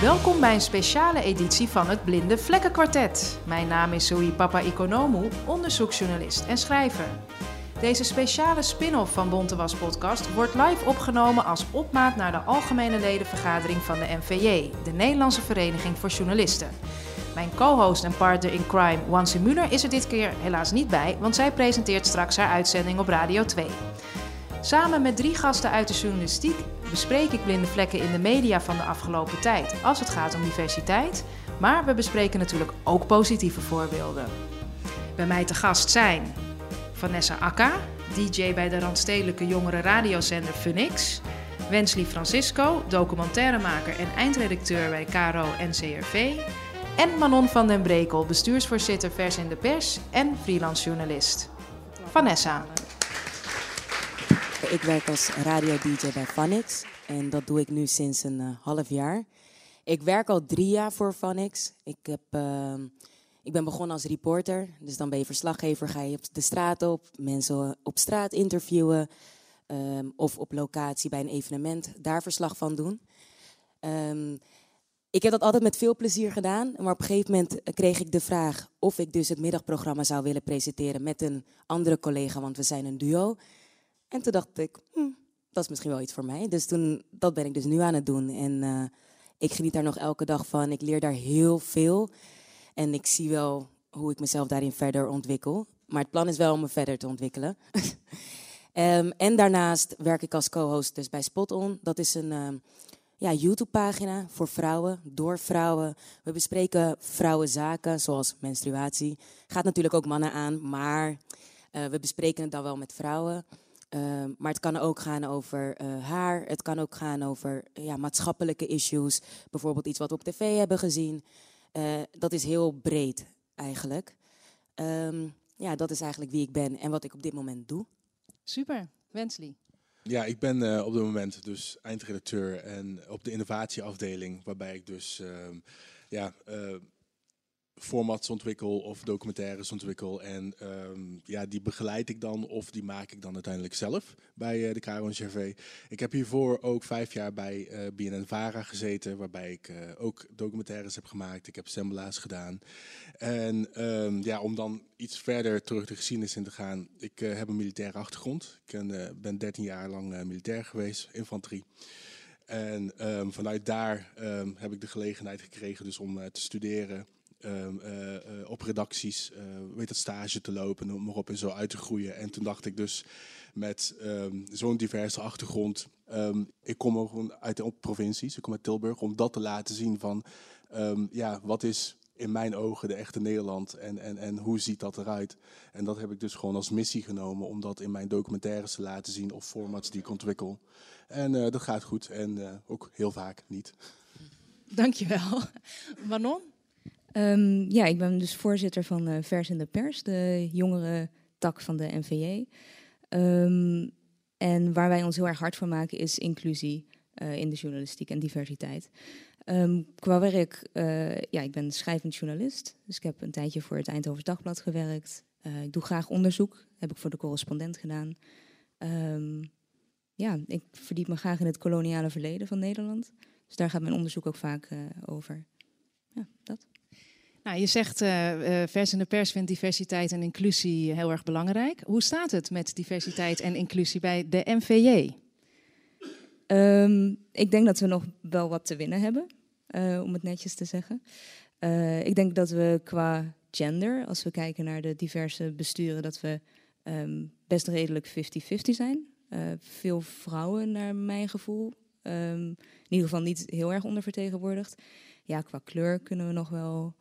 Welkom bij een speciale editie van het Blinde Vlekkenkwartet. Mijn naam is Zoe Papa Economou, onderzoeksjournalist en schrijver. Deze speciale spin-off van Bontewas podcast wordt live opgenomen als opmaat naar de algemene ledenvergadering van de NVJ, de Nederlandse Vereniging voor Journalisten. Mijn co-host en partner in crime, Wansi Muller, is er dit keer helaas niet bij, want zij presenteert straks haar uitzending op Radio 2. Samen met drie gasten uit de journalistiek bespreek ik blinde vlekken in de media van de afgelopen tijd als het gaat om diversiteit. Maar we bespreken natuurlijk ook positieve voorbeelden. Bij mij te gast zijn Vanessa Akka, DJ bij de Randstedelijke Jongere Radiozender Funix. Wensley Francisco, documentairemaker en eindredacteur bij KRO NCRV. En Manon van den Brekel, bestuursvoorzitter Vers in de Pers en freelance journalist. Vanessa. Ik werk als radio-dj bij Vanix en dat doe ik nu sinds een uh, half jaar. Ik werk al drie jaar voor Vanix. Ik, heb, uh, ik ben begonnen als reporter, dus dan ben je verslaggever, ga je op de straat op, mensen op straat interviewen um, of op locatie bij een evenement daar verslag van doen. Um, ik heb dat altijd met veel plezier gedaan, maar op een gegeven moment kreeg ik de vraag of ik dus het middagprogramma zou willen presenteren met een andere collega, want we zijn een duo. En toen dacht ik, hm, dat is misschien wel iets voor mij. Dus toen, dat ben ik dus nu aan het doen. En uh, ik geniet daar nog elke dag van. Ik leer daar heel veel. En ik zie wel hoe ik mezelf daarin verder ontwikkel. Maar het plan is wel om me verder te ontwikkelen. um, en daarnaast werk ik als co-host dus bij Spot On. Dat is een uh, ja, YouTube-pagina voor vrouwen, door vrouwen. We bespreken vrouwenzaken, zoals menstruatie. Gaat natuurlijk ook mannen aan, maar uh, we bespreken het dan wel met vrouwen. Uh, maar het kan ook gaan over uh, haar. Het kan ook gaan over ja, maatschappelijke issues. Bijvoorbeeld iets wat we op tv hebben gezien. Uh, dat is heel breed eigenlijk. Um, ja, dat is eigenlijk wie ik ben en wat ik op dit moment doe. Super, Wensley. Ja, ik ben op dit moment dus eindredacteur en op de innovatieafdeling, waarbij ik dus ja, formats ontwikkel of documentaires ontwikkel. En um, ja, die begeleid ik dan of die maak ik dan uiteindelijk zelf bij uh, de Caro NCRV. Ik heb hiervoor ook vijf jaar bij uh, BNN-VARA gezeten, waarbij ik uh, ook documentaires heb gemaakt. Ik heb sembla's gedaan. En um, ja, om dan iets verder terug de geschiedenis in te gaan. Ik heb een militaire achtergrond. Ik ben, ben 13 jaar lang militair geweest, infanterie. En um, vanuit daar heb ik de gelegenheid gekregen dus om te studeren um, uh, uh, op redacties, uh, weet het, stage te lopen, noem maar op, en zo uit te groeien. En toen dacht ik dus met um, zo'n diverse achtergrond, um, ik kom ook uit de provincies, ik kom uit Tilburg, om dat te laten zien van, ja, wat is in mijn ogen de echte Nederland en, en, en hoe ziet dat eruit? En dat heb ik dus gewoon als missie genomen om dat in mijn documentaires te laten zien of formats die ik ontwikkel. En dat gaat goed en ook heel vaak niet. Dankjewel. Manon? Um, ja, ik ben dus voorzitter van uh, Vers in de Pers, de jongere tak van de NVJ. Um, en waar wij ons heel erg hard voor maken is inclusie uh, in de journalistiek en diversiteit. Um, qua werk, uh, ja, ik ben schrijvend journalist. Dus ik heb een tijdje voor het Eindhoven Dagblad gewerkt. ik doe graag onderzoek, heb ik voor de correspondent gedaan. ja, ik verdiep me graag in het koloniale verleden van Nederland. Dus daar gaat mijn onderzoek ook vaak over. Ja, dat. Nou, je zegt uh, uh, Vers in de Pers vindt diversiteit en inclusie heel erg belangrijk. Hoe staat het met diversiteit en inclusie bij de NVJ? Um, ik denk dat we nog wel wat te winnen hebben, uh, om het netjes te zeggen. ik denk dat we qua gender, als we kijken naar de diverse besturen, dat we um, best redelijk 50-50 zijn. veel vrouwen, naar mijn gevoel. Um, in ieder geval niet heel erg ondervertegenwoordigd. Ja, qua kleur kunnen we nog wel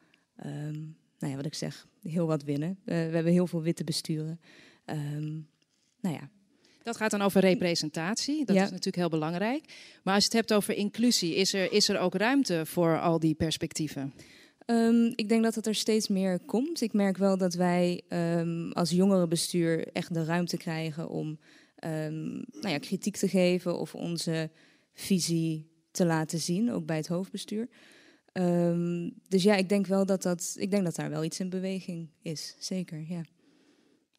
um, nou ja, wat ik zeg, heel wat winnen. Uh, we hebben heel veel witte besturen. Um, nou ja. Dat gaat dan over representatie. Dat Ja. is natuurlijk heel belangrijk. Maar als je het hebt over inclusie, is er, is er ook ruimte voor al die perspectieven? Ehm, ik denk dat het er steeds meer komt. Ik merk wel dat wij ehm, als jongerenbestuur echt de ruimte krijgen om ehm, nou ja, kritiek te geven of onze visie te laten zien, ook bij het hoofdbestuur. Ehm, dus ja, ik denk wel dat, dat, ik denk dat daar wel iets in beweging is. Zeker, ja.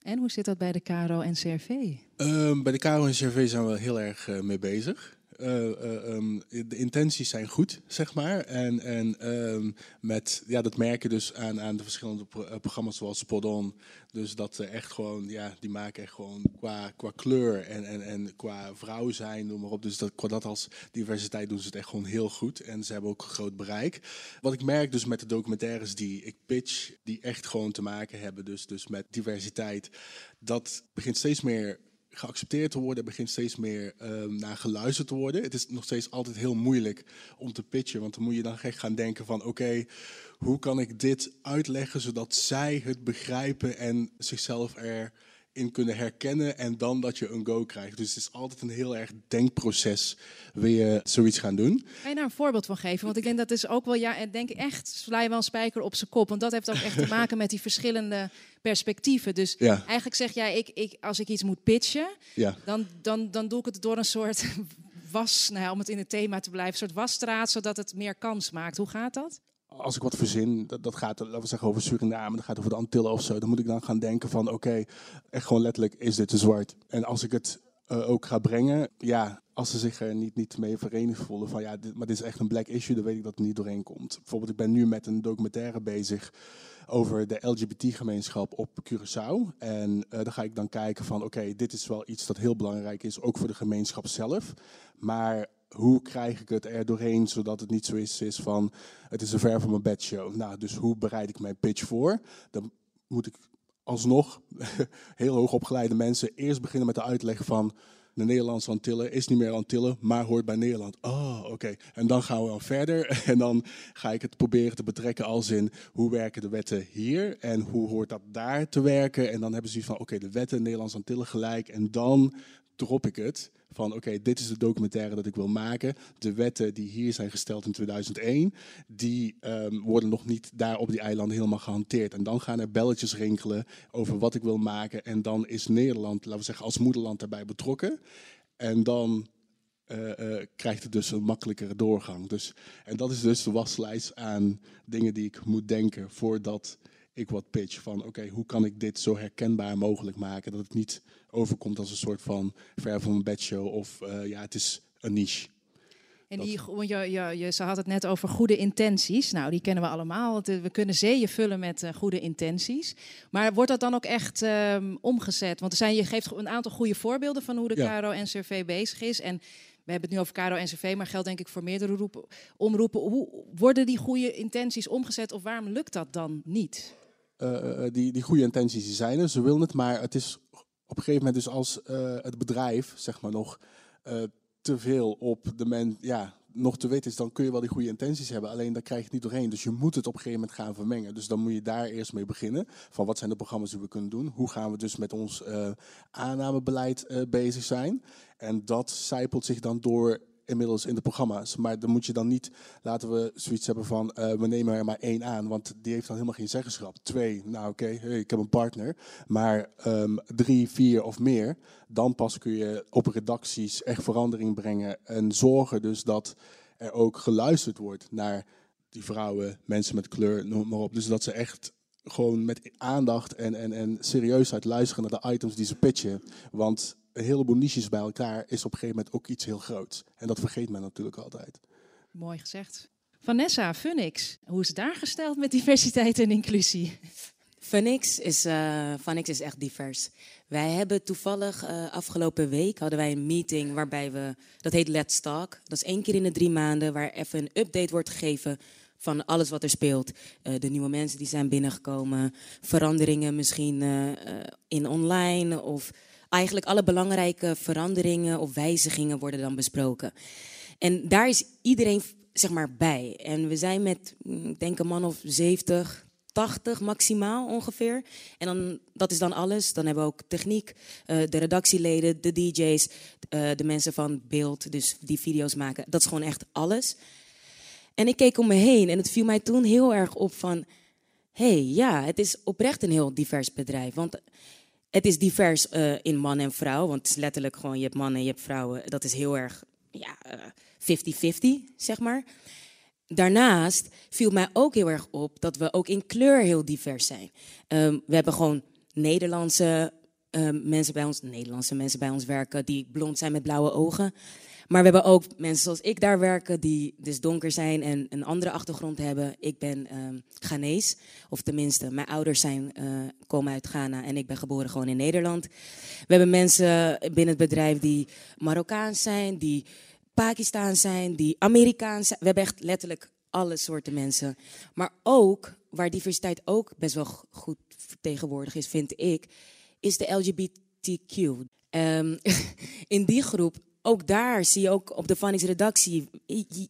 En hoe zit dat bij de KRO en CRV? Ehm, bij de KRO en CRV zijn we heel erg eh, mee bezig. Eh, eh, ehm, de intenties zijn goed, zeg maar. En, en ehm, met, ja, dat merken dus aan, aan de verschillende eh, programma's zoals Spot. Dus dat ze echt gewoon, ja, die maken echt gewoon qua, qua kleur en, en, en qua vrouw zijn, noem maar op. Dus dat, qua dat als diversiteit doen ze het echt gewoon heel goed. En ze hebben ook een groot bereik. Wat ik merk dus met de documentaires die ik pitch, die echt gewoon te maken hebben dus, dus met diversiteit. Dat begint steeds meer geaccepteerd te worden, begint steeds meer ehm, naar geluisterd te worden. Het is nog steeds altijd heel moeilijk om te pitchen, want dan moet je dan echt gaan denken van oké, hoe kan ik dit uitleggen zodat zij het begrijpen en zichzelf erin kunnen herkennen en dan dat je een go krijgt. Dus het is altijd een heel erg denkproces wil je zoiets gaan doen. Kan je daar een voorbeeld van geven? Want ik denk dat is ook wel, ja, ik denk echt, sla je wel een spijker op zijn kop. Want dat heeft ook echt te maken met die verschillende perspectieven. Dus Ja. eigenlijk zeg jij, ik, ik, als ik iets moet pitchen, Ja. dan, dan, dan doe ik het door een soort was, nou ja, om het in het thema te blijven, een soort wasstraat, zodat het meer kans maakt. Hoe gaat dat? Als ik wat verzin, dat, dat gaat, laten we zeggen, over Suriname, dat gaat over de Antillen of zo, dan moet ik dan gaan denken van, oké, echt gewoon letterlijk, is dit te zwart? En als ik het eh, ook ga brengen, ja, als ze zich er niet, niet mee verenigd voelen van, ja, dit, maar dit is echt een black issue, dan weet ik dat niet doorheen komt. Bijvoorbeeld, ik ben nu met een documentaire bezig over de LGBT-gemeenschap op Curaçao. En eh dan ga ik dan kijken van, oké, dit is wel iets dat heel belangrijk is, ook voor de gemeenschap zelf. Maar hoe krijg ik het er doorheen, zodat het niet zo is, van, het is een ver van mijn bedshow. Nou, dus hoe bereid ik mijn pitch voor? Dan moet ik alsnog heel hoog opgeleide mensen eerst beginnen met de uitleg van de Nederlandse Antillen is niet meer Antillen, maar hoort bij Nederland. Oh, oké. En dan gaan we dan verder en dan ga ik het proberen te betrekken als in hoe werken de wetten hier en hoe hoort dat daar te werken. En dan hebben ze iets van oké, de wetten Nederlandse Antillen gelijk en dan drop ik het van oké, dit is de documentaire dat ik wil maken. De wetten die hier zijn gesteld in 2001, die ehm, worden nog niet daar op die eilanden helemaal gehanteerd. En dan gaan er belletjes rinkelen over wat ik wil maken. En dan is Nederland, laten we zeggen, als moederland daarbij betrokken. En dan eh, eh, krijgt het dus een makkelijkere doorgang. Dus, en dat is dus de waslijst aan dingen die ik moet denken voordat ik wat pitch. Van oké, hoe kan ik dit zo herkenbaar mogelijk maken dat het niet overkomt als een soort van ver van mijn bedshow of eh, ja, het is een niche. En die, want je, je, je, ze had het net over goede intenties. Nou, die kennen we allemaal. We kunnen zeeën vullen met eh, goede intenties. Maar wordt dat dan ook echt ehm, omgezet? Want er zijn, je geeft een aantal goede voorbeelden van hoe de Ja. KRO-NCRV bezig is. En we hebben het nu over KRO-NCRV, maar geldt denk ik voor meerdere roepen, omroepen. Hoe worden die goede intenties omgezet of waarom lukt dat dan niet? eh, die, die goede intenties die zijn er, ze willen het, maar het is op een gegeven moment dus als eh, het bedrijf, zeg maar nog, eh, te veel op de men, ja, nog te wit is, dan kun je wel die goede intenties hebben, alleen dan krijg je het niet doorheen. Dus je moet het op een gegeven moment gaan vermengen. Dus dan moet je daar eerst mee beginnen, van wat zijn de programma's die we kunnen doen, hoe gaan we dus met ons eh, aannamebeleid bezig zijn. En dat zijpelt zich dan door inmiddels in de programma's. Maar dan moet je dan niet, laten we zoiets hebben van, eh, we nemen er maar één aan, want die heeft dan helemaal geen zeggenschap. Twee, nou oké, ik heb een partner. Maar ehm, drie, vier of meer, dan pas kun je op redacties echt verandering brengen en zorgen dus dat er ook geluisterd wordt naar die vrouwen, mensen met kleur, noem maar op. Dus dat ze echt gewoon met aandacht en, en, en serieusheid luisteren naar de items die ze pitchen. Want een heleboel niches bij elkaar is op een gegeven moment ook iets heel groots. En dat vergeet men natuurlijk altijd. Mooi gezegd. Vanessa, Funix, hoe is het daar gesteld met diversiteit en inclusie? Funix is, eh Funix is echt divers. Wij hebben toevallig eh, afgelopen week hadden wij een meeting waarbij we, dat heet Let's Talk. Dat is één keer in de drie maanden waar even een update wordt gegeven van alles wat er speelt. Eh, de nieuwe mensen die zijn binnengekomen, veranderingen misschien eh, eh, in online of eigenlijk alle belangrijke veranderingen of wijzigingen worden dan besproken. En daar is iedereen zeg maar bij. En we zijn met, mm, ik denk een man of 70, 80 maximaal ongeveer. En dan, dat is dan alles. Dan hebben we ook techniek, uh, de redactieleden, de DJ's, uh, de mensen van beeld, dus die video's maken. Dat is gewoon echt alles. En ik keek om me heen en het viel mij toen heel erg op van... hey, ja, het is oprecht een heel divers bedrijf. Want het is divers uh, in man en vrouw. Want het is letterlijk gewoon, je hebt mannen en je hebt vrouwen. Dat is heel erg, ja, 50-50, zeg maar. Daarnaast viel mij ook heel erg op dat we ook in kleur heel divers zijn. Um, we hebben gewoon Nederlandse um, mensen bij ons, Nederlandse mensen bij ons werken die blond zijn met blauwe ogen. Maar we hebben ook mensen zoals ik daar werken, die dus donker zijn en een andere achtergrond hebben. Ik ben um, Ghanese, of tenminste, mijn ouders zijn, uh, komen uit Ghana en ik ben geboren gewoon in Nederland. We hebben mensen binnen het bedrijf die Marokkaans zijn, die Pakistan zijn, die Amerikaans zijn. We hebben echt letterlijk alle soorten mensen. Maar ook, waar diversiteit ook best wel goed vertegenwoordigd is, vind ik, is de LGBTQ. Um, in die groep, ook daar zie je ook op de Fanny's redactie,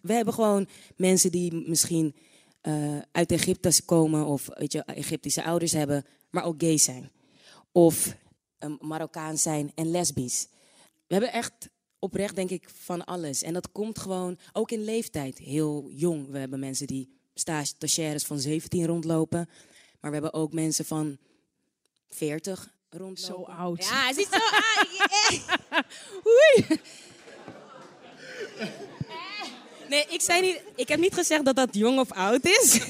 we hebben gewoon mensen die misschien uh, uit Egypte komen of weet je, Egyptische ouders hebben, maar ook gay zijn. Of um, Marokkaan zijn en lesbisch. We hebben echt oprecht denk ik van alles. En dat komt gewoon ook in leeftijd heel jong. We hebben mensen die stagiaires van 17 rondlopen. Maar we hebben ook mensen van 40 rondlopen. Zo oud. Ja, hij is zo oud. Oei. Nee, ik, zei niet, ik heb niet gezegd dat dat jong of oud is.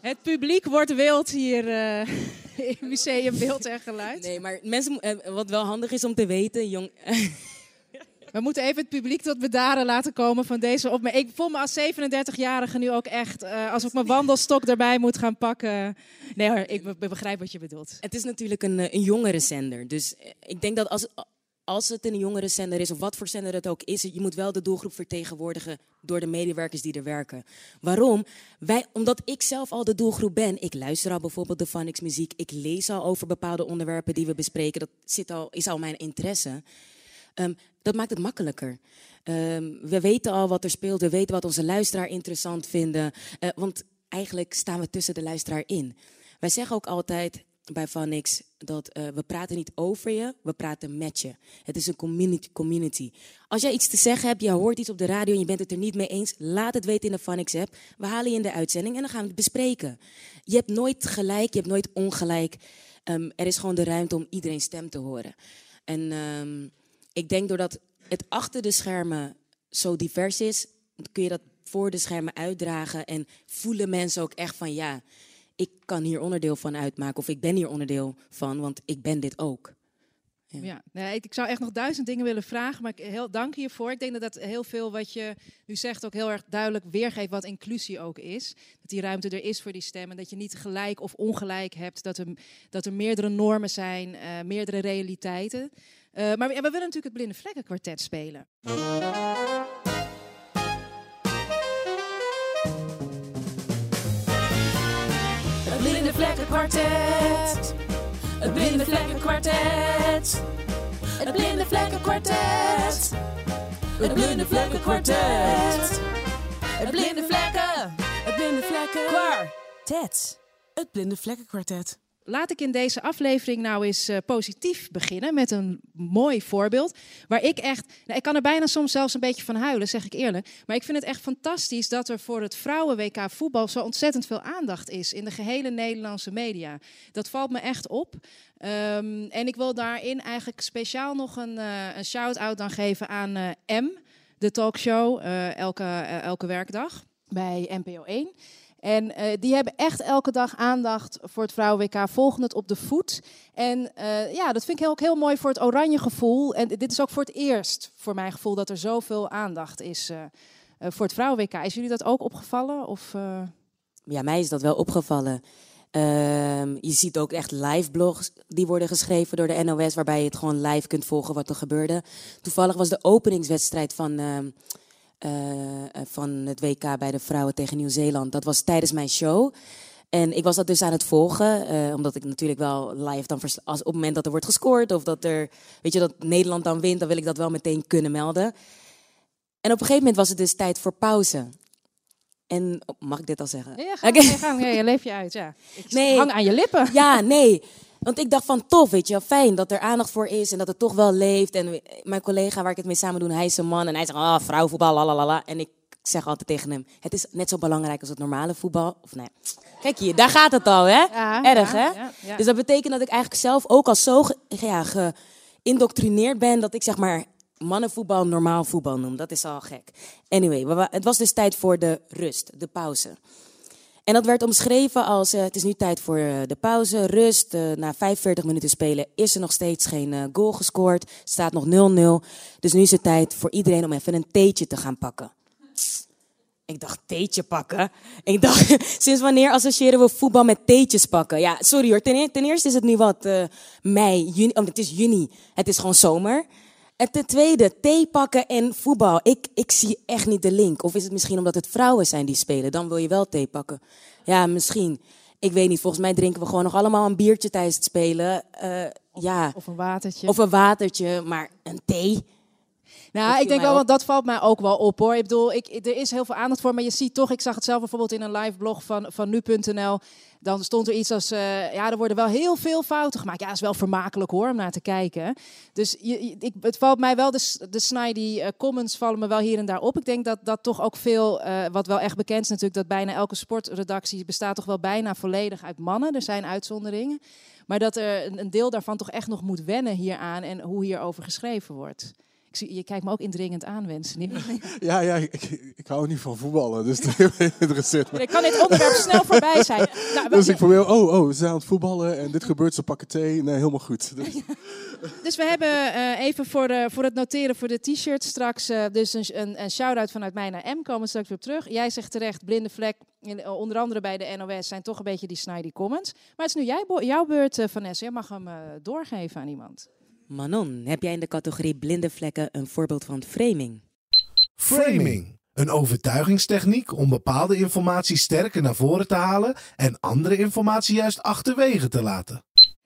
Het publiek wordt wild hier uh, in Museum Beeld en Geluid. Nee, maar mensen, eh, wat wel handig is om te weten, jong... We moeten even het publiek tot bedaren laten komen van deze opmerking. Ik voel me als 37-jarige nu ook echt, uh, als ik mijn wandelstok erbij moet gaan pakken. Nee hoor, ik begrijp wat je bedoelt. Het is natuurlijk een, een jongere zender. Dus ik denk dat als, als het een jongere zender is, of wat voor zender het ook is, je moet wel de doelgroep vertegenwoordigen door de medewerkers die er werken. Waarom? Wij, omdat ik zelf al de doelgroep ben. Ik luister al bijvoorbeeld de Phonics muziek. Ik lees al over bepaalde onderwerpen die we bespreken. Dat zit al, is al mijn interesse. Um, dat maakt het makkelijker. Um, we weten al wat er speelt, we weten wat onze luisteraar interessant vinden. Uh, want eigenlijk staan we tussen de luisteraar in. Wij zeggen ook altijd bij Vanix dat uh, we praten niet over je, we praten met je. Het is een community. Als jij iets te zeggen hebt, je hoort iets op de radio en je bent het er niet mee eens, laat het weten in de Vanix app. We halen je in de uitzending en dan gaan we het bespreken. Je hebt nooit gelijk, je hebt nooit ongelijk. Um, er is gewoon de ruimte om iedereen stem te horen. En ik denk doordat het achter de schermen zo divers is, kun je dat voor de schermen uitdragen en voelen mensen ook echt van ja, ik kan hier onderdeel van uitmaken of ik ben hier onderdeel van, want ik ben dit ook. Ja. nee, ik zou echt nog duizend dingen willen vragen, maar ik heel dank hiervoor. Ik denk dat dat heel veel wat je nu zegt ook heel erg duidelijk weergeeft wat inclusie ook is. Dat die ruimte er is voor die stemmen, dat je niet gelijk of ongelijk hebt, dat er, dat er meerdere normen zijn, uh, meerdere realiteiten. Uh, maar we, we, willen natuurlijk het Blinde Vlekken Kwartet spelen. Het Blinde Vlekken Kwartet. Het Blinde Vlekken Kwartet. Het Blinde Vlekken Kwartet. Het Blinde Vlekken Kwartet. Het Blinde Vlekken. Het Blinde Vlekken Kwartet. Het Blinde Vlekken Kwartet laat ik in deze aflevering nou eens uh, positief beginnen met een mooi voorbeeld. Waar ik echt, nou, ik kan er bijna soms zelfs een beetje van huilen, zeg ik eerlijk. Maar ik vind het echt fantastisch dat er voor het vrouwen-WK voetbal zo ontzettend veel aandacht is in de gehele Nederlandse media. Dat valt me echt op. Um, en ik wil daarin eigenlijk speciaal nog een, uh, een shout-out dan geven aan uh, M, de talkshow, elke, elke werkdag bij NPO 1. En uh, die hebben echt elke dag aandacht voor het Vrouwen-WK, volgen het op de voet. En uh, ja, dat vind ik ook heel mooi voor het oranje gevoel. En dit is ook voor het eerst, voor mijn gevoel, dat er zoveel aandacht is uh, voor het Vrouwen-WK. Is jullie dat ook opgevallen? Of, Ja, mij is dat wel opgevallen. Ehm, je ziet ook echt live blogs die worden geschreven door de NOS, waarbij je het gewoon live kunt volgen wat er gebeurde. Toevallig was de openingswedstrijd van ehm, uh, van het WK bij de vrouwen tegen Nieuw-Zeeland. Dat was tijdens mijn show. En ik was dat dus aan het volgen, uh, omdat ik natuurlijk wel live dan als op het moment dat er wordt gescoord of dat er, weet je, dat Nederland dan wint, dan wil ik dat wel meteen kunnen melden. En op een gegeven moment was het dus tijd voor pauze. En oh, mag ik dit al zeggen? Ja, ga, ja, je leef je uit, ja. Ik Nee. hang aan je lippen. Ja, nee. Want ik dacht van tof, weet je, fijn dat er aandacht voor is en dat het toch wel leeft. En mijn collega waar ik het mee samen doe, hij is een man en hij zegt, ah, vrouwenvoetbal, lalalala. En ik zeg altijd tegen hem, het is net zo belangrijk als het normale voetbal. Of nee, kijk hier, daar gaat het al, hè? Ja, Erg, ja, hè? ja. Dus dat betekent dat ik eigenlijk zelf ook al zo ge- ja, geïndoctrineerd ben dat ik zeg maar mannenvoetbal normaal voetbal noem. Dat is al gek. Anyway, het was dus tijd voor de rust, de pauze. En dat werd omschreven als: eh, het is nu tijd voor eh, de pauze, rust. Eh, na 45 minuten spelen is er nog steeds geen goal gescoord. Staat nog 0-0. Dus nu is het tijd voor iedereen om even een theetje te gaan pakken. Ik dacht, theetje pakken? Ik dacht, sinds wanneer associëren we voetbal met theetjes pakken? Ja, sorry hoor. Ten, eer- ten eerste is het nu wat mei, juni. Oh, het is juni. Het is gewoon zomer. En ten tweede, thee pakken en voetbal. Ik, ik zie echt niet de link. Of is het misschien omdat het vrouwen zijn die spelen? Dan wil je wel thee pakken. Ja, misschien. Ik weet niet. Volgens mij drinken we gewoon nog allemaal een biertje tijdens het spelen. Eh, ja, Of een watertje. of een watertje, maar een thee. Nou, ik denk wel, want dat valt mij ook wel op hoor. Ik bedoel, ik, er is heel veel aandacht voor, maar je ziet toch, ik zag het zelf bijvoorbeeld in een live blog van, van nu.nl. Dan stond er iets als, eh, ja, er worden wel heel veel fouten gemaakt. Ja, dat is wel vermakelijk hoor, om naar te kijken. Dus je, ik, het valt mij wel, de, de snidey eh, comments vallen me wel hier en daar op. Ik denk dat dat toch ook veel, eh, wat wel echt bekend is natuurlijk, dat bijna elke sportredactie bestaat toch wel bijna volledig uit mannen. Er zijn uitzonderingen. Maar dat er een, een deel daarvan toch echt nog moet wennen hieraan en hoe hierover geschreven wordt. Ik zie, je kijkt me ook indringend aan, wensen. Ja, ja ik, hou niet van voetballen, dus dat interesseert me. Ik kan dit onderwerp snel voorbij zijn. Nou, Dus ik probeer, oh, oh, ze zijn aan het voetballen en dit gebeurt, ze pakken thee. Nee, helemaal goed. Dus, dus we hebben eh, even voor, de, voor het noteren voor de t-shirt straks eh, dus een, een, een shout-out vanuit mij naar M. Komen we straks weer op terug. Jij zegt terecht, blinde vlek, in- eh, onder andere bij de NOS, zijn toch een beetje die snidey comments. Maar het is nu jij, jouw beurt, eh, Vanessa. Jij mag hem eh, doorgeven aan iemand. Manon, heb jij in de categorie blinde vlekken een voorbeeld van framing? Framing. Een overtuigingstechniek om bepaalde informatie sterker naar voren te halen en andere informatie juist achterwege te laten.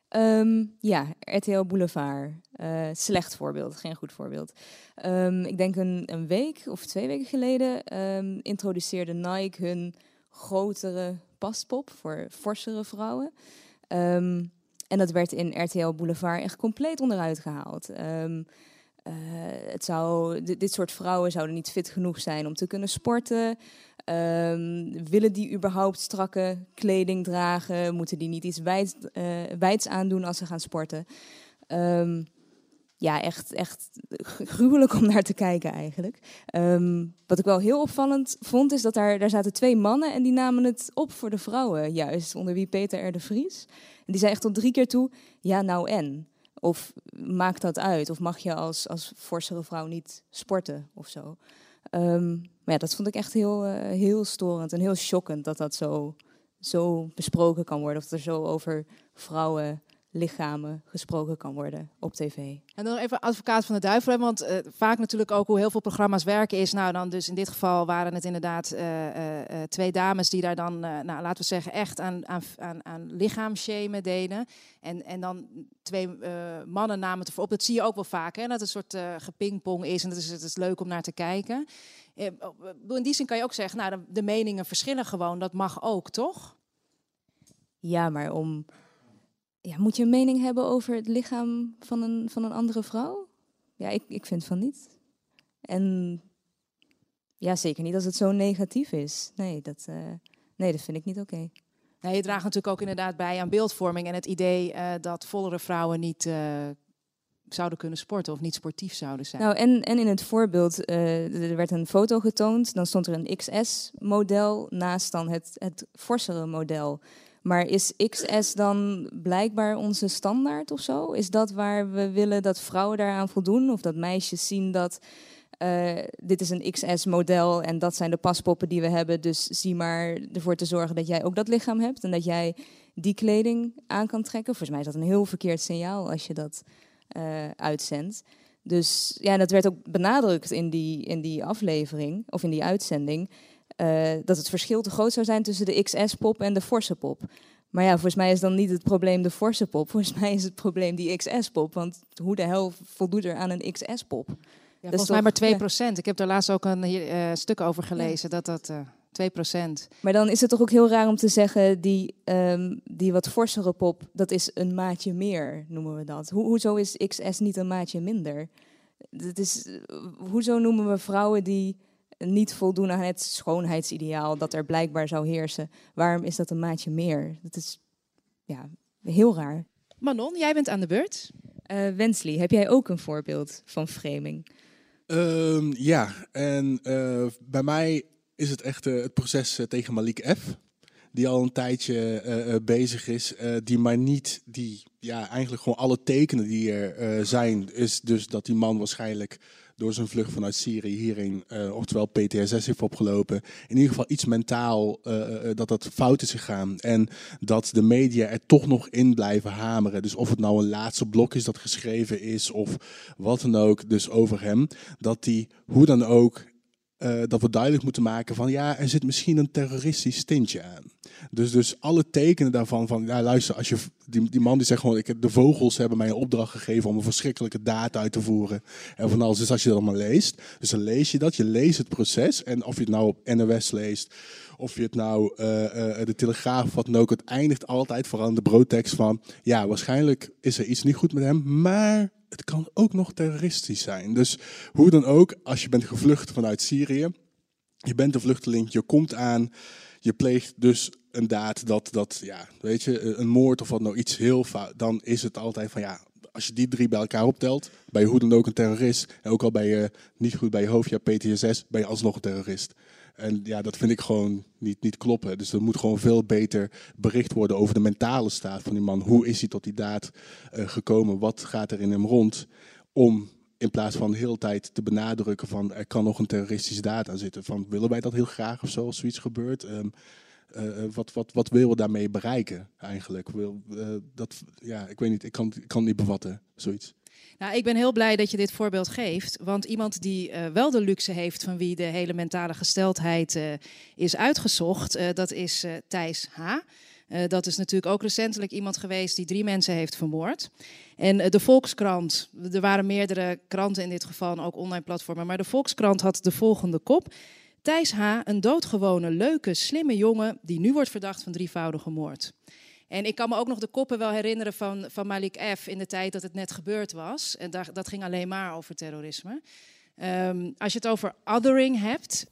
Ehm, ja, RTL Boulevard. Eh, slecht voorbeeld, geen goed voorbeeld. Ehm, ik denk een, een week of twee weken geleden ehm, introduceerde Nike hun grotere paspop voor forsere vrouwen. Ehm, en dat werd in RTL Boulevard echt compleet onderuit gehaald. Ehm, eh, het zou, di- dit soort vrouwen zouden niet fit genoeg zijn om te kunnen sporten. Ehm, willen die überhaupt strakke kleding dragen? Moeten die niet iets wijd, eh, wijds aandoen als ze gaan sporten? Ehm, ja, echt, echt gru- gruwelijk om naar te kijken eigenlijk. Ehm, wat ik wel heel opvallend vond, is dat daar, daar zaten twee mannen en die namen het op voor de vrouwen, juist onder wie Peter R. de Vries. En die zei echt tot drie keer toe, ja nou en? Of maakt dat uit? Of mag je als, als forsere vrouw niet sporten of zo? Ehm, maar ja, dat vond ik echt heel, eh, heel storend en heel shockend dat dat zo, zo besproken kan worden. Of er zo over vrouwenlichamen gesproken kan worden op tv. En dan even advocaat van de duivel, want eh, vaak natuurlijk ook hoe heel veel programma's werken is. Nou, dan dus in dit geval waren het inderdaad eh, eh, twee dames die daar dan, nou, laten we zeggen, echt aan, aan, aan, aan lichaamshamen deden. En, en dan twee mannen namen het ervoor op. Dat zie je ook wel vaak, hè, dat het een soort gepingpong is en dat is, het is leuk om naar te kijken. Bedoel, in die zin kan je ook zeggen, nou, de, de meningen verschillen gewoon, dat mag ook, toch? Ja, maar om. Ja, moet je een mening hebben over het lichaam van een, van een andere vrouw? Ja, ik, ik vind van niet. En ja, zeker niet als het zo negatief is. Nee, dat, eh, nee, dat vind ik niet oké. Nou, je draagt natuurlijk ook inderdaad bij aan beeldvorming en het idee eh, dat vollere vrouwen niet eh, zouden kunnen sporten of niet sportief zouden zijn. Nou, en, en in het voorbeeld, er werd een foto getoond. Dan stond er een XS-model naast dan het, het forsere model. Maar is XS dan blijkbaar onze standaard of zo? Is dat waar we willen dat vrouwen daaraan voldoen? Of dat meisjes zien dat eh, dit is een XS-model en dat zijn de paspoppen die we hebben. Dus zie maar ervoor te zorgen dat jij ook dat lichaam hebt en dat jij die kleding aan kan trekken. Volgens mij is dat een heel verkeerd signaal als je dat eh, uitzendt. Dus ja, dat werd ook benadrukt in die, in die aflevering of in die uitzending. Eh, dat het verschil te groot zou zijn tussen de XS-pop en de forse pop. Maar ja, volgens mij is dan niet het probleem de forse pop. Volgens mij is het probleem die XS-pop. Want hoe de hel voldoet er aan een XS-pop? ja, volgens mij maar 2%. Ik heb daar laatst ook een eh, stuk over gelezen. Dat dat, eh, 2 procent. Maar dan is het toch ook heel raar om te zeggen, die, ehm, die wat forsere pop, dat is een maatje meer, noemen we dat. Ho hoezo is XS niet een maatje minder? Dat is, hoezo noemen we vrouwen die niet voldoen aan het schoonheidsideaal dat er blijkbaar zou heersen? Waarom is dat een maatje meer? Dat is ja, heel raar. Manon, jij bent aan de beurt. Uh, Wensley, heb jij ook een voorbeeld van framing? Um, ja, en uh, bij mij is het echt uh, het proces tegen Malik F. Die al een tijdje bezig is, die maar niet, die ja, eigenlijk gewoon alle tekenen die er zijn, is dus dat die man waarschijnlijk door zijn vlucht vanuit Syrië hierin, uh, oftewel PTSS heeft opgelopen. In ieder geval iets mentaal uh, dat dat fout is gegaan. En dat de media er toch nog in blijven hameren. Dus of het nou een laatste blok is dat geschreven is of wat dan ook, dus over hem. Dat die hoe dan ook uh, dat we duidelijk moeten maken van ja, er zit misschien een terroristisch tintje aan. Dus, dus alle tekenen daarvan van ja, luister, als je die, die man die zegt gewoon, ik, de vogels hebben mij een opdracht gegeven om een verschrikkelijke daad uit te voeren. En van alles, dus als je dat maar leest, dus dan lees je dat, je leest het proces. En of je het nou op NOS leest, of je het nou uh, uh, de Telegraaf, wat dan ook, het eindigt altijd vooral in de broodtekst van ja, waarschijnlijk is er iets niet goed met hem, maar het kan ook nog terroristisch zijn. Dus hoe dan ook, als je bent gevlucht vanuit Syrië, je bent een vluchteling, je komt aan, je pleegt dus een daad dat, dat ja, weet je, een moord of wat nou iets heel fout, dan is het altijd van ja, als je die drie bij elkaar optelt, ben je hoe dan ook een terrorist. En ook al ben je niet goed bij je hoofd, ja, PTSS, ben je alsnog een terrorist. En ja, dat vind ik gewoon niet, niet kloppen. Dus er moet gewoon veel beter bericht worden over de mentale staat van die man. Hoe is hij tot die daad uh, gekomen? Wat gaat er in hem rond? Om in plaats van de hele tijd te benadrukken van er kan nog een terroristische daad aan zitten. Van willen wij dat heel graag of zo als zoiets gebeurt? Um, uh, wat, wat, wat willen we daarmee bereiken eigenlijk? Wil, dat, ja, ik weet niet, ik kan, ik kan niet bevatten, zoiets. Nou, ik ben heel blij dat je dit voorbeeld geeft. Want iemand die uh, wel de luxe heeft van wie de hele mentale gesteldheid uh, is uitgezocht, uh, dat is Thijs H. dat is natuurlijk ook recentelijk iemand geweest die drie mensen heeft vermoord. En de Volkskrant, er waren meerdere kranten in dit geval, ook online platformen, maar de Volkskrant had de volgende kop. Thijs H., een doodgewone, leuke, slimme jongen die nu wordt verdacht van drievoudige moord. En ik kan me ook nog de koppen wel herinneren van, van Malik F. in de tijd dat het net gebeurd was. En daar, dat ging alleen maar over terrorisme. Um, als je het over othering hebt.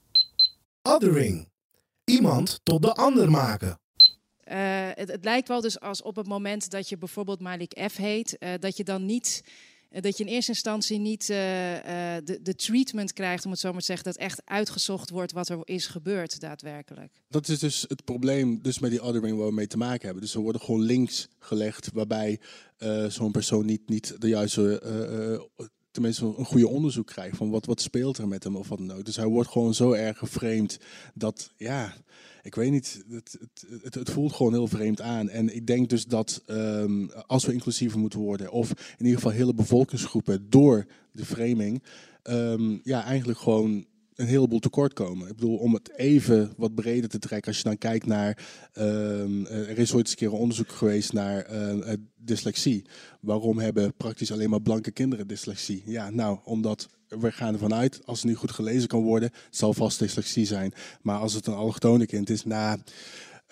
Othering. Iemand tot de ander maken. Uh, het, het, lijkt wel dus als op het moment dat je bijvoorbeeld Malik F. heet, uh, dat je dan niet dat je in eerste instantie niet uh, uh, de, de, treatment krijgt, om het zo maar te zeggen, dat echt uitgezocht wordt wat er is gebeurd daadwerkelijk. Dat is dus het probleem dus met die othering waar we mee te maken hebben. Dus er worden gewoon links gelegd waarbij zo'n persoon niet, niet de juiste tenminste een goede onderzoek krijgt van wat, wat speelt er met hem of wat dan. Dus hij wordt gewoon zo erg geframed dat, ja, ik weet niet, het, het, het, voelt gewoon heel vreemd aan. En ik denk dus dat um, als we inclusiever moeten worden, of in ieder geval hele bevolkingsgroepen door de framing, um, ja, eigenlijk gewoon een heleboel tekort komen. Ik bedoel, om het even wat breder te trekken, als je dan kijkt naar, um, er is ooit eens een keer een onderzoek geweest naar uh, dyslexie. Waarom hebben praktisch alleen maar blanke kinderen dyslexie? Ja, nou, omdat we gaan ervan uit, als het nu goed gelezen kan worden, zal vast dyslexie zijn. Maar als het een allochtone kind is, nou,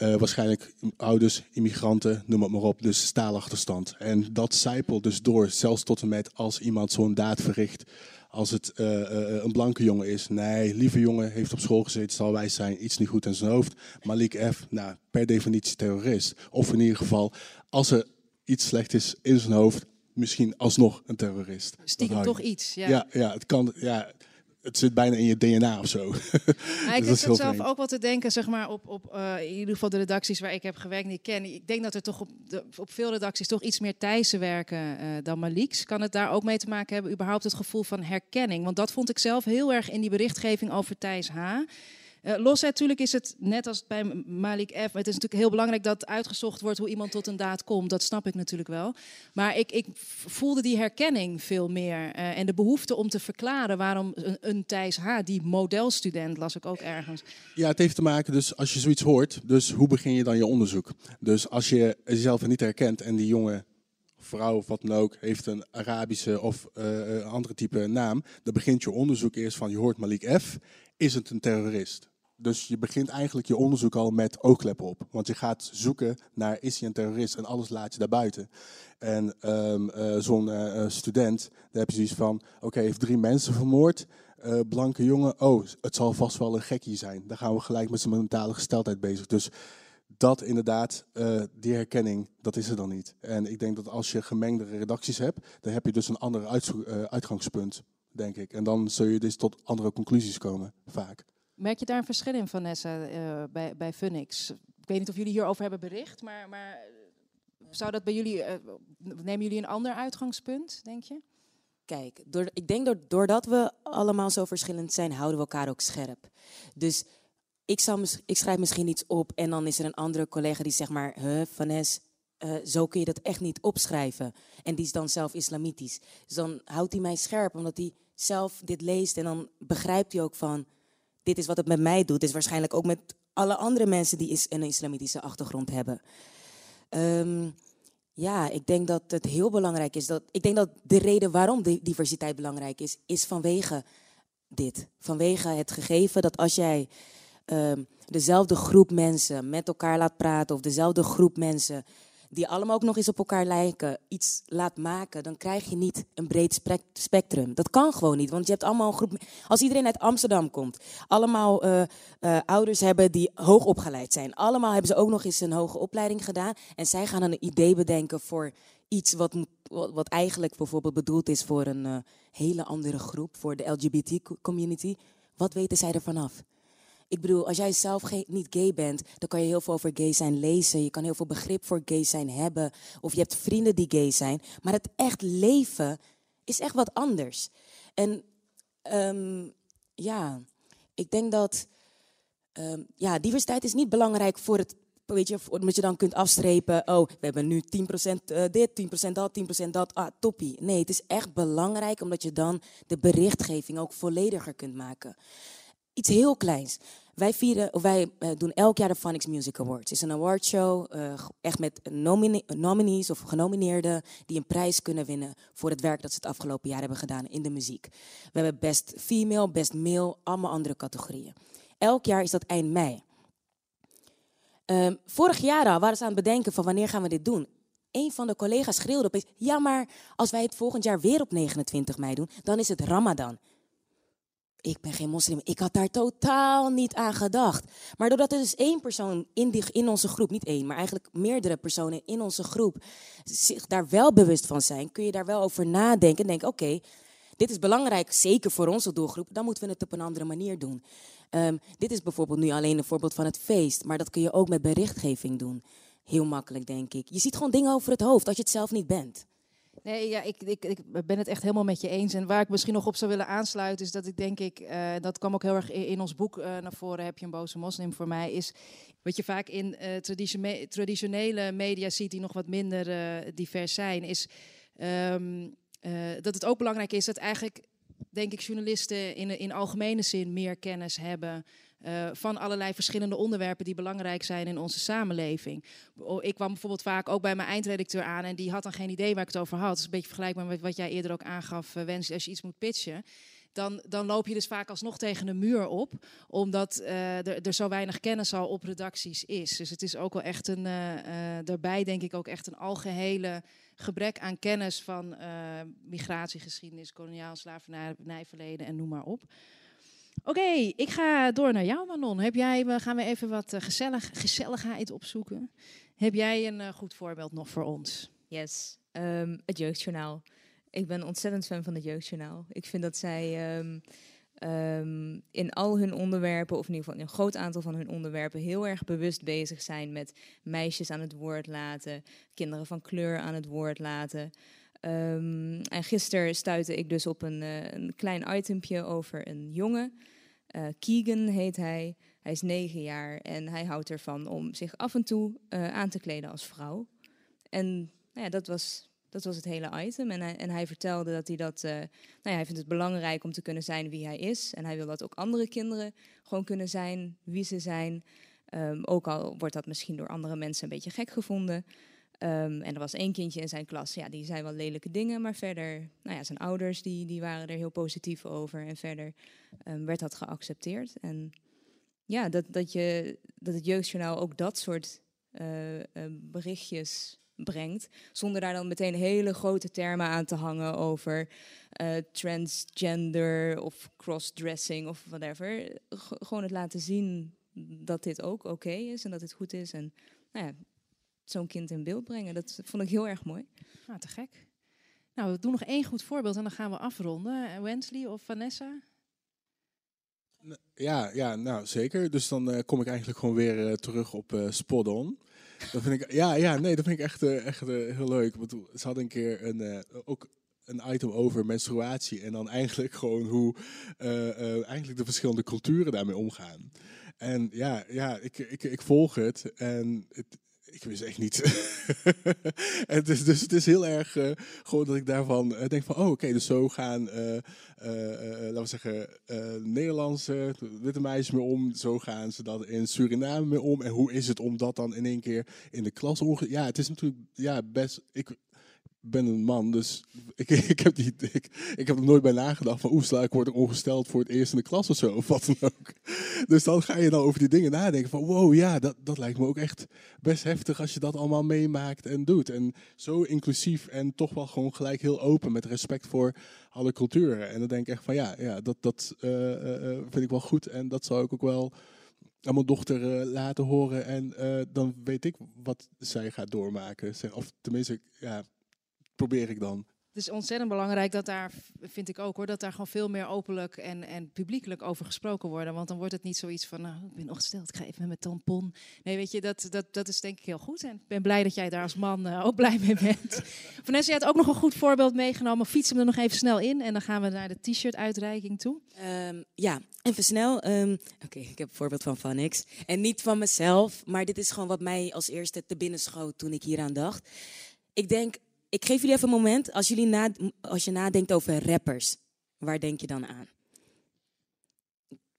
uh, waarschijnlijk ouders, immigranten, noem het maar op, dus staalachterstand. En dat zijpelt dus door, zelfs tot en met als iemand zo'n daad verricht, als het uh, uh, een blanke jongen is. Nee, lieve jongen, heeft op school gezeten, zal wijs zijn, iets niet goed in zijn hoofd. Malik F, nou, per definitie terrorist. Of in ieder geval, als er iets slecht is in zijn hoofd, misschien alsnog een terrorist. Stiekem toch iets, ja. Ja, ja, het kan, ja, het zit bijna in je DNA of zo. Ik dus zit zelf vreemd. ook wel te denken, zeg maar, op, op uh, in ieder geval de redacties waar ik heb gewerkt die ik ken. Ik denk dat er toch op, de, op veel redacties toch iets meer Thijssen werken uh, dan Maliks. Kan het daar ook mee te maken hebben, überhaupt het gevoel van herkenning? Want dat vond ik zelf heel erg in die berichtgeving over Thijs H. Uh, los natuurlijk is het net als bij Malik F. Het is natuurlijk heel belangrijk dat uitgezocht wordt hoe iemand tot een daad komt. Dat snap ik natuurlijk wel. Maar ik, ik voelde die herkenning veel meer. Uh, en de behoefte om te verklaren waarom een, een Thijs H., die modelstudent, las ik ook ergens. Ja, het heeft te maken, dus als je zoiets hoort, dus hoe begin je dan je onderzoek? Dus als je jezelf niet herkent en die jongen vrouw of wat dan ook, heeft een Arabische of uh, andere type naam, dan begint je onderzoek eerst van je hoort Malik F. Is het een terrorist? Dus je begint eigenlijk je onderzoek al met oogkleppen op. Want je gaat zoeken naar is hij een terrorist en alles laat je daar buiten. En ehm, eh, zo'n eh, eh, student, daar heb je zoiets van, oké, heeft drie mensen vermoord. blanke jongen, oh, het zal vast wel een gekkie zijn. Dan gaan we gelijk met zijn mentale gesteldheid bezig. Dus dat inderdaad, die herkenning, dat is er dan niet. En ik denk dat als je gemengde redacties hebt, dan heb je dus een ander uitgangspunt, denk ik. En dan zul je dus tot andere conclusies komen, vaak. Merk je daar een verschil in, Vanessa, eh, bij, bij Funix? Ik weet niet of jullie hierover hebben bericht, maar, maar zou dat bij jullie, eh, nemen jullie een ander uitgangspunt, denk je? Kijk, door, ik denk dat doordat we allemaal zo verschillend zijn, houden we elkaar ook scherp. Dus ik, ik schrijf misschien iets op en dan is er een andere collega die zegt maar, huh, Vanessa, eh, zo kun je dat echt niet opschrijven. En die is dan zelf islamitisch. Dus dan houdt hij mij scherp, omdat hij zelf dit leest en dan begrijpt hij ook van, dit is wat het met mij doet. Is waarschijnlijk ook met alle andere mensen die een islamitische achtergrond hebben. Ehm, ja, ik denk dat het heel belangrijk is. Dat, ik denk dat de reden waarom diversiteit belangrijk is, is vanwege dit. Vanwege het gegeven dat als jij ehm, dezelfde groep mensen met elkaar laat praten, of dezelfde groep mensen die allemaal ook nog eens op elkaar lijken, iets laat maken, dan krijg je niet een breed spectrum. Dat kan gewoon niet, want je hebt allemaal een groep. Als iedereen uit Amsterdam komt, allemaal eh, eh, ouders hebben die hoog opgeleid zijn, allemaal hebben ze ook nog eens een hoge opleiding gedaan en zij gaan een idee bedenken voor iets wat, wat eigenlijk bijvoorbeeld bedoeld is voor een eh, hele andere groep, voor de LGBT-community. Wat weten zij ervan af? Ik bedoel, als jij zelf niet gay bent, dan kan je heel veel over gay zijn lezen. Je kan heel veel begrip voor gay zijn hebben. Of je hebt vrienden die gay zijn. Maar het echt leven is echt wat anders. En ehm, ja, ik denk dat ehm, ja, diversiteit is niet belangrijk voor het. Weet je, omdat je dan kunt afstrepen. Oh, we hebben nu 10% eh, dit, 10% dat, 10% dat. Ah, toppie. Nee, het is echt belangrijk omdat je dan de berichtgeving ook vollediger kunt maken iets heel kleins. Wij, vieren, wij eh, doen elk jaar de Phonics Music Awards. Het is een awardshow, eh, g- echt met nomine- nominees of genomineerden die een prijs kunnen winnen voor het werk dat ze het afgelopen jaar hebben gedaan in de muziek. We hebben best female, best male, allemaal andere categorieën. Elk jaar is dat eind mei. Ehm, vorig jaar al waren ze aan het bedenken van wanneer gaan we dit doen. Een van de collega's schreeuwde opeens, ja maar als wij het volgend jaar weer op 29 mei doen, dan is het Ramadan. Ik ben geen moslim. Ik had daar totaal niet aan gedacht. Maar doordat er dus één persoon in, in onze groep, niet één, maar eigenlijk meerdere personen in onze groep, zich daar wel bewust van zijn, kun je daar wel over nadenken. En oké, dit is belangrijk, zeker voor onze doelgroep, dan moeten we het op een andere manier doen. Ehm, dit is bijvoorbeeld nu alleen een voorbeeld van het feest, maar dat kun je ook met berichtgeving doen. Heel makkelijk, denk ik. Je ziet gewoon dingen over het hoofd als je het zelf niet bent. Nee, ja, ik, ik, ik ben het echt helemaal met je eens. En waar ik misschien nog op zou willen aansluiten, is dat ik denk ik, eh, dat kwam ook heel erg in, ons boek eh, naar voren, heb je een boze moslim voor mij, is wat je vaak in eh, traditione- traditionele media ziet die nog wat minder divers zijn, is ehm, eh, dat het ook belangrijk is dat eigenlijk, denk ik, journalisten in, in algemene zin meer kennis hebben. Eh, van allerlei verschillende onderwerpen die belangrijk zijn in onze samenleving. Ik kwam bijvoorbeeld vaak ook bij mijn eindredacteur aan en die had dan geen idee waar ik het over had. Dat is een beetje vergelijkbaar met wat jij eerder ook aangaf, eh, Wens, als je iets moet pitchen. Dan, dan loop je dus vaak alsnog tegen een muur op, omdat eh, er, er zo weinig kennis al op redacties is. Dus het is ook wel echt een, daarbij denk ik ook echt een algehele gebrek aan kennis van migratiegeschiedenis, koloniaal slavernijverleden en noem maar op. Oké, ik ga door naar jou, Manon. Heb jij, we gaan we even wat eh, gezellig, gezelligheid opzoeken. Heb jij een eh, goed voorbeeld nog voor ons? Yes, Ehm, het Jeugdjournaal. Ik ben ontzettend fan van het Jeugdjournaal. Ik vind dat zij ehm, ehm, in al hun onderwerpen, of in ieder geval in een groot aantal van hun onderwerpen, heel erg bewust bezig zijn met meisjes aan het woord laten, kinderen van kleur aan het woord laten. Ehm, en gisteren stuitte ik dus op een, eh, een klein itempje over een jongen. Eh, Keegan heet hij. Hij is negen jaar en hij houdt ervan om zich af en toe eh, aan te kleden als vrouw. En nou ja, dat, was, dat was het hele item. En hij, en hij vertelde dat hij dat. nou ja, hij vindt het belangrijk om te kunnen zijn wie hij is. En hij wil dat ook andere kinderen gewoon kunnen zijn wie ze zijn. Ehm, ook al wordt dat misschien door andere mensen een beetje gek gevonden. Ehm, en er was één kindje in zijn klas, ja, die zei wel lelijke dingen, maar verder, nou ja, zijn ouders die, die waren er heel positief over. En verder ehm, werd dat geaccepteerd. En ja, dat, dat, je, dat het jeugdjournaal ook dat soort eh, eh, berichtjes brengt. Zonder daar dan meteen hele grote termen aan te hangen over eh, transgender of crossdressing of whatever. Gewoon het laten zien dat dit ook oké is en dat dit goed is. En nou ja, zo'n kind in beeld brengen, dat vond ik heel erg mooi. Ah, te gek. Nou, we doen nog één goed voorbeeld en dan gaan we afronden. Wensley of Vanessa? Ja, ja, nou zeker. Dus dan eh, kom ik eigenlijk gewoon weer eh, terug op eh Spot On. Dat vind ik, ja, ja, nee, dat vind ik echt, eh, echt heel leuk. Want ze hadden een keer een, eh, ook een item over menstruatie en dan eigenlijk gewoon hoe eh, eh, eigenlijk de verschillende culturen daarmee omgaan. En ja, ja ik, ik, ik volg het en het, ik wist echt niet. het is, dus het is heel erg eh, gewoon dat ik daarvan eh, denk van, oh oké, dus zo gaan, eh, laten we zeggen, Nederlandse witte meisjes mee om. Zo gaan ze dat in Suriname mee om. En hoe is het om dat dan in één keer in de klas. Ja, het is natuurlijk ja, best... Ik, ben een man, dus ik, ik, heb die, ik, heb er nooit bij nagedacht van oeh, sla ik word ongesteld voor het eerst in de klas of zo, of wat dan ook. Dus dan ga je dan over die dingen nadenken van wow, ja, dat, dat lijkt me ook echt best heftig als je dat allemaal meemaakt en doet. En zo inclusief en toch wel gewoon gelijk heel open met respect voor alle culturen. En dan denk ik echt van ja, ja dat, dat eh, eh, eh, vind ik wel goed en dat zou ik ook wel aan mijn dochter laten horen. En dan weet ik wat zij gaat doormaken. Of tenminste, ja, probeer ik dan. Het is ontzettend belangrijk dat daar, vind ik ook hoor, dat daar gewoon veel meer openlijk en, en publiekelijk over gesproken wordt. Want dan wordt het niet zoiets van, nou, ik ben ongesteld, ik ga even met mijn tampon. Nee, weet je, dat, dat, dat is denk ik heel goed. En ik ben blij dat jij daar als man eh, ook blij mee bent. Vanessa, je had ook nog een goed voorbeeld meegenomen. Fiets hem er nog even snel in en dan gaan we naar de t-shirt uitreiking toe. Ehm, ja, even snel. Ehm, Oké, ik heb een voorbeeld van Vanix. En niet van mezelf, maar dit is gewoon wat mij als eerste te binnen schoot toen ik hieraan dacht. Ik denk, ik geef jullie even een moment. Als, jullie na, als je nadenkt over rappers, waar denk je dan aan?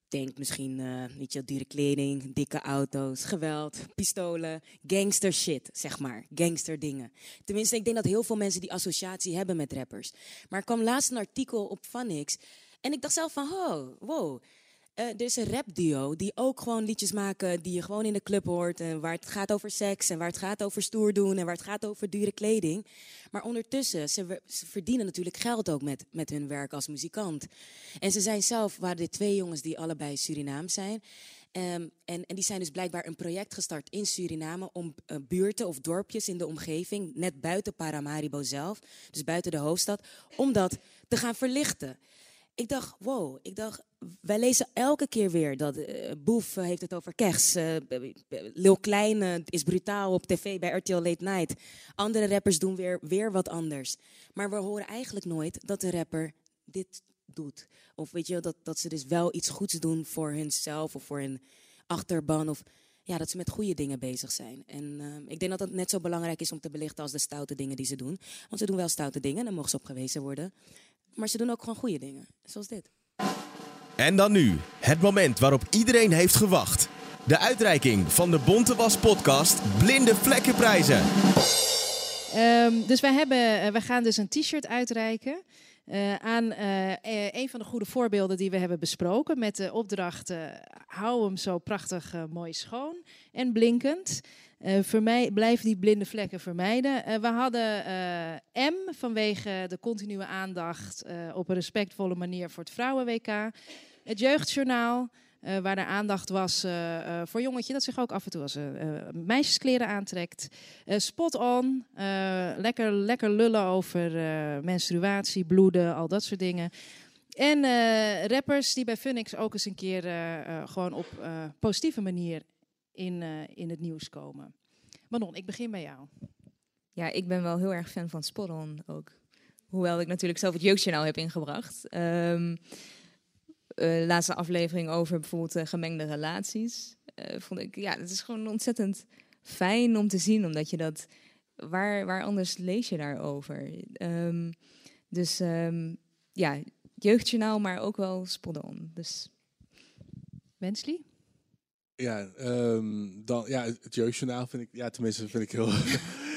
Denk misschien, eh niet je, dure kleding, dikke auto's, geweld, pistolen, gangster shit, zeg maar. Gangster dingen. Tenminste, ik denk dat heel veel mensen die associatie hebben met rappers. Maar er kwam laatst een artikel op Vanix en ik dacht zelf van, oh, wow. Eh, er is een die ook gewoon liedjes maken die je gewoon in de club hoort. En waar het gaat over seks en waar het gaat over stoer doen en waar het gaat over dure kleding. Maar ondertussen, ze, ver- ze verdienen natuurlijk geld ook met, met hun werk als muzikant. En ze zijn zelf, waren dit twee jongens die allebei Surinaams zijn. Ehm, en, en die zijn dus blijkbaar een project gestart in Suriname om eh, buurten of dorpjes in de omgeving, net buiten Paramaribo zelf, dus buiten de hoofdstad, om dat te gaan verlichten. Ik dacht, wow, ik dacht, wij lezen elke keer weer dat eh, Boef eh, heeft het over kers. eh, Lil Klein eh, is brutaal op tv bij RTL Late Night. Andere rappers doen weer, weer wat anders. Maar we horen eigenlijk nooit dat de rapper dit doet. Of weet je, dat, dat ze dus wel iets goeds doen voor hunzelf of voor hun achterban. Of ja, dat ze met goede dingen bezig zijn. En eh, ik denk dat het net zo belangrijk is om te belichten als de stoute dingen die ze doen. Want ze doen wel stoute dingen, daar mogen ze op gewezen worden. Maar ze doen ook gewoon goede dingen, zoals dit. En dan nu, het moment waarop iedereen heeft gewacht. De uitreiking van de Bonte Was podcast Blinde Vlekkenprijzen. Ehm, dus wij, hebben, eh, wij gaan dus een t-shirt uitreiken. eh, aan eh, een van de goede voorbeelden die we hebben besproken. Met de opdracht: eh, hou hem zo prachtig eh, mooi schoon en blinkend. Vermij, blijf die blinde vlekken vermijden. Eh, we hadden M vanwege de continue aandacht op een respectvolle manier voor het Vrouwen-WK. Het Jeugdjournaal. waar er aandacht was voor jongetje dat zich ook af en toe als meisjeskleren aantrekt. Spot on. lekker, lekker lullen over menstruatie, bloeden, al dat soort dingen. En eh, rappers die bij Funix ook eens een keer eh, eh, gewoon op positieve manier in, in het nieuws komen. Manon, ik begin bij jou. Ja, ik ben wel heel erg fan van Spot On ook. Hoewel ik natuurlijk zelf het jeugdjournaal heb ingebracht. Eh, laatste aflevering over bijvoorbeeld gemengde relaties. vond ik, ja, het is gewoon ontzettend fijn om te zien. Omdat je dat, waar, waar anders lees je daarover? Ehm dus ehm, ja, jeugdjournaal, maar ook wel Spot On. Dus Wensley? Ja, ehm, dan, ja, het jeugdjournaal vind ik, ja, tenminste vind ik heel.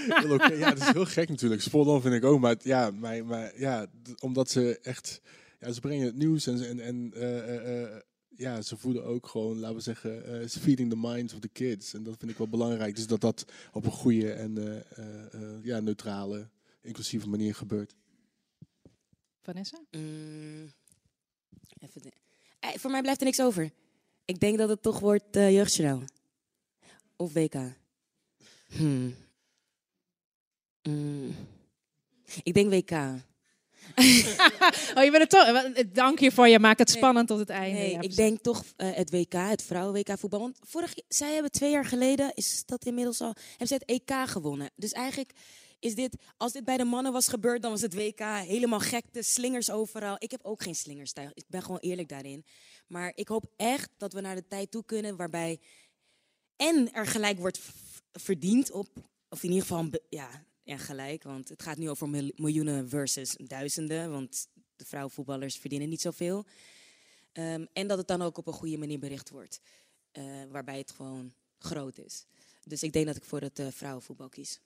Ja, het is heel gek natuurlijk. Spot on vind ik ook, maar ja, maar, maar, ja omdat ze echt, ja, ze brengen het nieuws en, en, en eh, eh, eh, ja, ze voeden ook gewoon, laten we zeggen, eh it's feeding the minds of the kids. En dat vind ik wel belangrijk. Dus dat dat op een goede en eh, eh, eh, ja, neutrale, inclusieve manier gebeurt. Vanessa? Mm, even de- Eh, voor mij blijft er niks over. Ik denk dat het toch wordt eh jeugdjournaal. Of WK. Hmm. Mm. Ik denk WK. Oh, je bent het toch. eh, Dank hiervoor. Je maakt het Nee. spannend tot het einde. Nee, Ja, ik denk toch eh, het WK, het vrouwen-WK voetbal. Want vorig, zij hebben twee jaar geleden, is dat inmiddels al, hebben ze het EK gewonnen. Dus eigenlijk is dit, als dit bij de mannen was gebeurd, dan was het WK helemaal gekte, slingers overal. Ik heb ook geen slingers thuis. Ik ben gewoon eerlijk daarin. Maar ik hoop echt dat we naar de tijd toe kunnen waarbij en er gelijk wordt verdiend op, of in ieder geval ja, gelijk. Want het gaat nu over mil- miljoenen versus duizenden. Want de vrouwenvoetballers verdienen niet zoveel. Ehm, en dat het dan ook op een goede manier bericht wordt. eh, waarbij het gewoon groot is. Dus ik denk dat ik voor het eh, vrouwenvoetbal kies.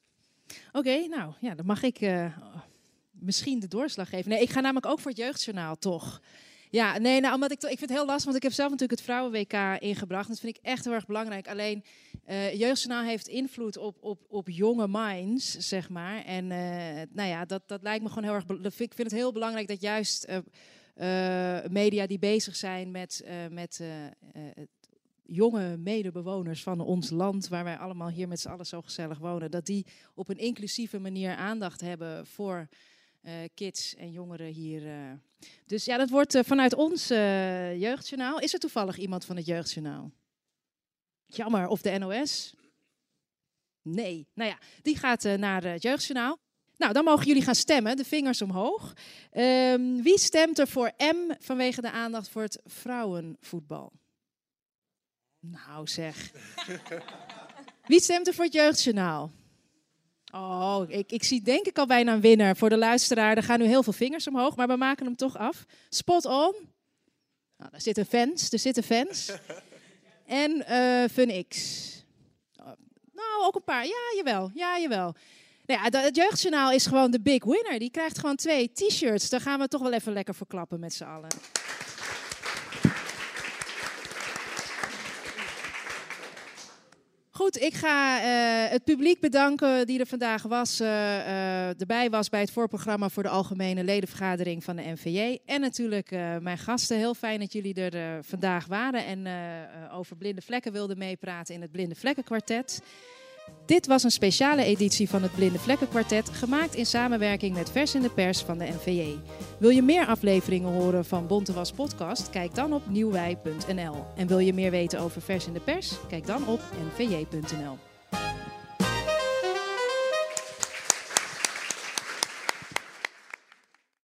Oké, nou ja, dan mag ik eh, misschien de doorslag geven. Nee, ik ga namelijk ook voor het jeugdjournaal, toch? Ja, nee, nou, omdat ik, ik vind het heel lastig, want ik heb zelf natuurlijk het Vrouwen-WK ingebracht. Dat vind ik echt heel erg belangrijk. Alleen, eh jeugdjournaal heeft invloed op, op, op jonge minds, zeg maar. En eh, nou ja, dat, dat lijkt me gewoon heel erg... Ik vind het heel belangrijk dat juist media die bezig zijn met, eh, met jonge medebewoners van ons land, waar wij allemaal hier met z'n allen zo gezellig wonen, dat die op een inclusieve manier aandacht hebben voor eh, kids en jongeren hier. eh. Dus ja, dat wordt eh, vanuit ons jeugdjournaal. Is er toevallig iemand van het jeugdjournaal? Jammer, of de NOS? Nee. Nou ja, die gaat naar het jeugdjournaal. Nou, dan mogen jullie gaan stemmen. De vingers omhoog. Ehm, wie stemt er voor M vanwege de aandacht voor het vrouwenvoetbal? Nou zeg. Wie stemt er voor het jeugdjournaal? Oh, ik, ik zie denk ik al bijna een winnaar. Voor de luisteraar, er gaan nu heel veel vingers omhoog, maar we maken hem toch af. Spot on. Nou, daar zitten fans, er zitten fans. En eh Fun X. Oh, Nou, ook een paar. Ja, jawel. Ja, jawel. Nou ja, het jeugdjournaal is gewoon de big winner. Die krijgt gewoon twee t-shirts. Daar gaan we toch wel even lekker voor klappen met z'n allen. Goed, ik ga eh, het publiek bedanken die er vandaag was, eh, eh, erbij was bij het voorprogramma voor de algemene ledenvergadering van de NVJ. En natuurlijk mijn gasten. Heel fijn dat jullie er vandaag waren en over blinde vlekken wilden meepraten in het Blinde Vlekken Kwartet. Dit was een speciale editie van het Blinde Vlekken Kwartet, gemaakt in samenwerking met Vers in de Pers van de NVJ. Wil je meer afleveringen horen van Bonte Was Podcast? Kijk dan op nieuwwij.nl. En wil je meer weten over Vers in de Pers? Kijk dan op nvj.nl.